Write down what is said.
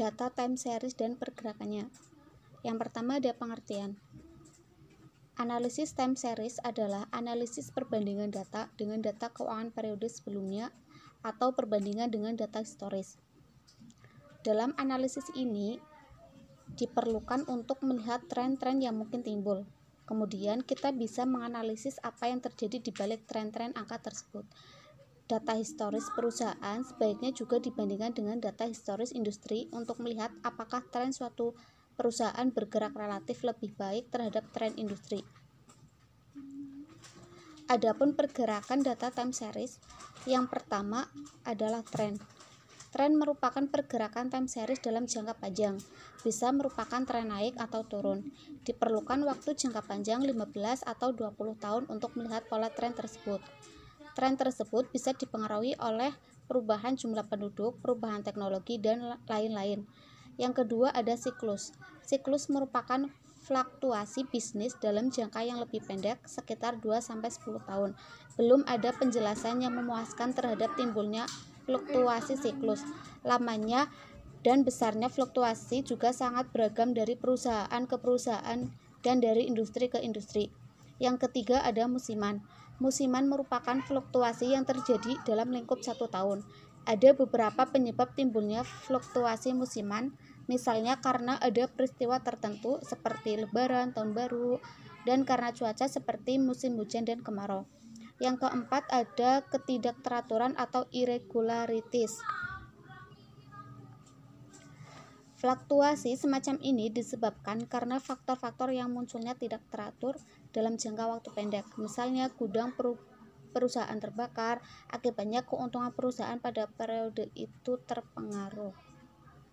data time series dan pergerakannya. Yang pertama ada pengertian. Analisis time series adalah analisis perbandingan data dengan data keuangan periode sebelumnya atau perbandingan dengan data historis. Dalam analisis ini diperlukan untuk melihat tren-tren yang mungkin timbul. Kemudian kita bisa menganalisis apa yang terjadi di balik tren-tren angka tersebut. Data historis perusahaan sebaiknya juga dibandingkan dengan data historis industri untuk melihat apakah tren suatu perusahaan bergerak relatif lebih baik terhadap tren industri. Adapun pergerakan data time series, yang pertama adalah tren. Tren merupakan pergerakan time series dalam jangka panjang, bisa merupakan tren naik atau turun. Diperlukan waktu jangka panjang 15 atau 20 tahun untuk melihat pola tren tersebut. Tren tersebut bisa dipengaruhi oleh perubahan jumlah penduduk, perubahan teknologi, dan lain-lain. Yang kedua ada siklus. Siklus merupakan fluktuasi bisnis dalam jangka yang lebih pendek, sekitar 2-10 tahun. Belum ada penjelasan yang memuaskan terhadap timbulnya fluktuasi siklus. Lamanya dan besarnya fluktuasi juga sangat beragam dari perusahaan ke perusahaan dan dari industri ke industri. Yang ketiga ada musiman. Musiman merupakan fluktuasi yang terjadi dalam lingkup satu tahun. Ada beberapa penyebab timbulnya fluktuasi musiman, misalnya karena ada peristiwa tertentu seperti lebaran, tahun baru, dan karena cuaca seperti musim hujan dan kemarau. Yang keempat ada ketidakteraturan atau irregularities. Fluktuasi semacam ini disebabkan karena faktor-faktor yang munculnya tidak teratur dalam jangka waktu pendek. Misalnya gudang perusahaan terbakar, akibatnya keuntungan perusahaan pada periode itu terpengaruh.